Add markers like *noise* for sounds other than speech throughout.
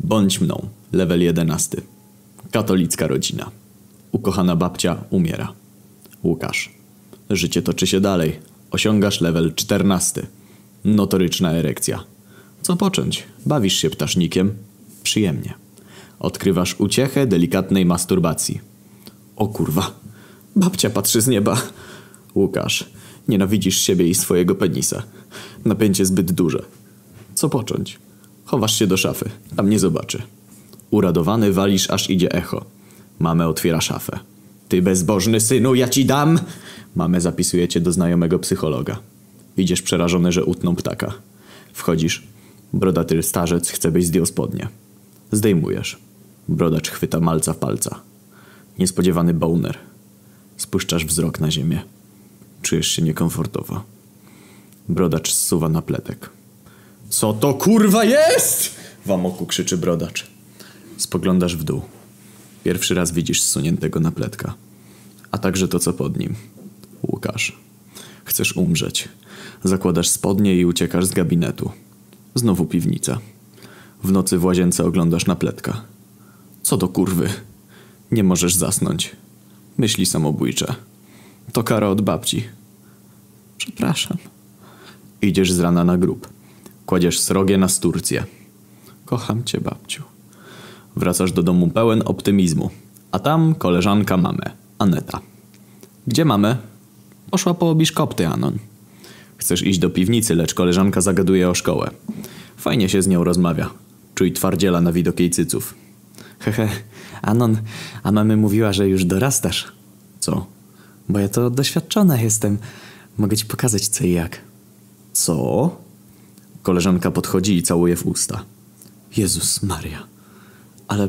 Bądź mną. Level 11. Katolicka rodzina. Ukochana babcia umiera. Łukasz. Życie toczy się dalej. Osiągasz level 14. Notoryczna erekcja. Co począć? Bawisz się ptasznikiem? Przyjemnie. Odkrywasz uciechę delikatnej masturbacji. O kurwa. Babcia patrzy z nieba. Łukasz. Nienawidzisz siebie i swojego penisa. Napięcie zbyt duże. Co począć? Chowasz się do szafy. Tam nie zobaczy. Uradowany walisz, aż idzie echo. Mamę otwiera szafę. Ty bezbożny synu, ja ci dam! Mamę zapisuje cię do znajomego psychologa. Idziesz przerażony, że utną ptaka. Wchodzisz. Brodaty starzec chce byś zdjął spodnie. Zdejmujesz. Brodacz chwyta malca w palca. Niespodziewany boner. Spuszczasz wzrok na ziemię. Czujesz się niekomfortowo. Brodacz zsuwa na pletek. Co to kurwa jest? W amoku krzyczy brodacz. Spoglądasz w dół. Pierwszy raz widzisz zsuniętego napletka. A także to, co pod nim. Łukasz. Chcesz umrzeć. Zakładasz spodnie i uciekasz z gabinetu. Znowu piwnica. W nocy w łazience oglądasz napletka. Co do kurwy? Nie możesz zasnąć. Myśli samobójcze. To kara od babci. Przepraszam. Idziesz z rana na grób. Kładziesz srogie na sturcję. Kocham cię, babciu. Wracasz do domu pełen optymizmu. A tam koleżanka mamę, Aneta. Gdzie mamy? Poszła po biszkopty, Anon. Chcesz iść do piwnicy, lecz koleżanka zagaduje o szkołę. Fajnie się z nią rozmawia. Czuj twardziela na widok jej cyców. Hehe, Anon, a mamy mówiła, że już dorastasz. Co? Bo ja to doświadczona jestem. Mogę ci pokazać co i jak. Co? Koleżanka podchodzi i całuje w usta. Jezus Maria. Ale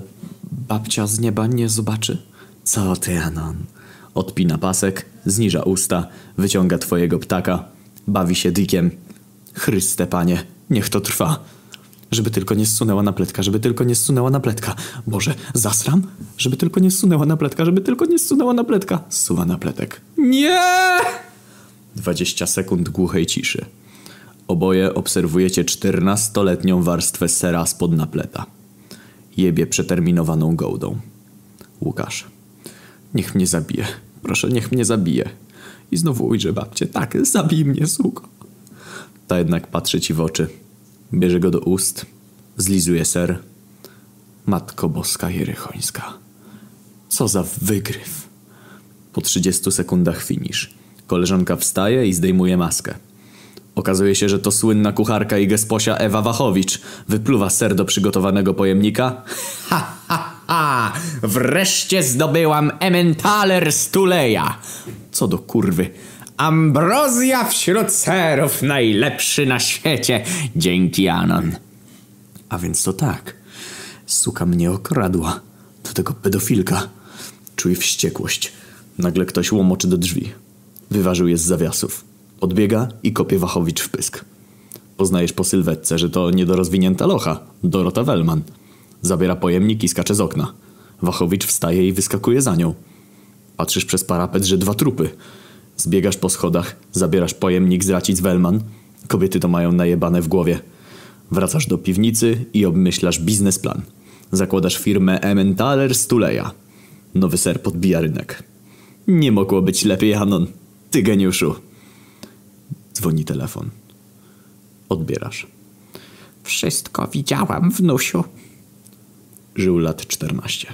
babcia z nieba nie zobaczy? Co ty, Anon? Odpina pasek, zniża usta, wyciąga twojego ptaka, bawi się dikiem. Chryste, panie, niech to trwa. Żeby tylko nie zsunęła na pletka, żeby tylko nie zsunęła na pletka. Boże, zasram? Żeby tylko nie zsunęła na pletka, żeby tylko nie zsunęła na pletka. Zsuwa na pletek. Nie! 20 sekund głuchej ciszy. Oboje obserwujecie czternastoletnią warstwę sera spod napleta. Jebie przeterminowaną gołdą. Łukasz. Niech mnie zabije. Proszę, niech mnie zabije. I znowu ujrzę babcię. Tak, zabij mnie, suko. Ta jednak patrzy ci w oczy. Bierze go do ust. Zlizuje ser. Matko Boska Jerychońska. Co za wygryw. Po 30 sekundach finisz. Koleżanka wstaje i zdejmuje maskę. Okazuje się, że to słynna kucharka i gesposia Ewa Wachowicz wypluwa ser do przygotowanego pojemnika. *laughs* Ha, ha, ha! Wreszcie zdobyłam Emmentaler Stuleja! Co do kurwy. Ambrozja wśród serów, najlepszy na świecie. Dzięki, Anon. A więc to tak. Suka mnie okradła. Do tego pedofilka. Czuj wściekłość. Nagle ktoś łomoczy do drzwi. Wyważył je z zawiasów. Odbiega i kopie Wachowicz w pysk. Poznajesz po sylwetce, że to niedorozwinięta locha, Dorota Wellman. Zabiera pojemnik i skacze z okna. Wachowicz wstaje i wyskakuje za nią. Patrzysz przez parapet, że dwa trupy. Zbiegasz po schodach, zabierasz pojemnik z racic Wellman. Kobiety to mają najebane w głowie. Wracasz do piwnicy i obmyślasz biznesplan. Zakładasz firmę Emmentaler Stuleja. Nowy ser podbija rynek. Nie mogło być lepiej, Anon. Ty geniuszu. Dzwoni telefon. Odbierasz. Wszystko widziałam, wnusiu. Żył lat 14.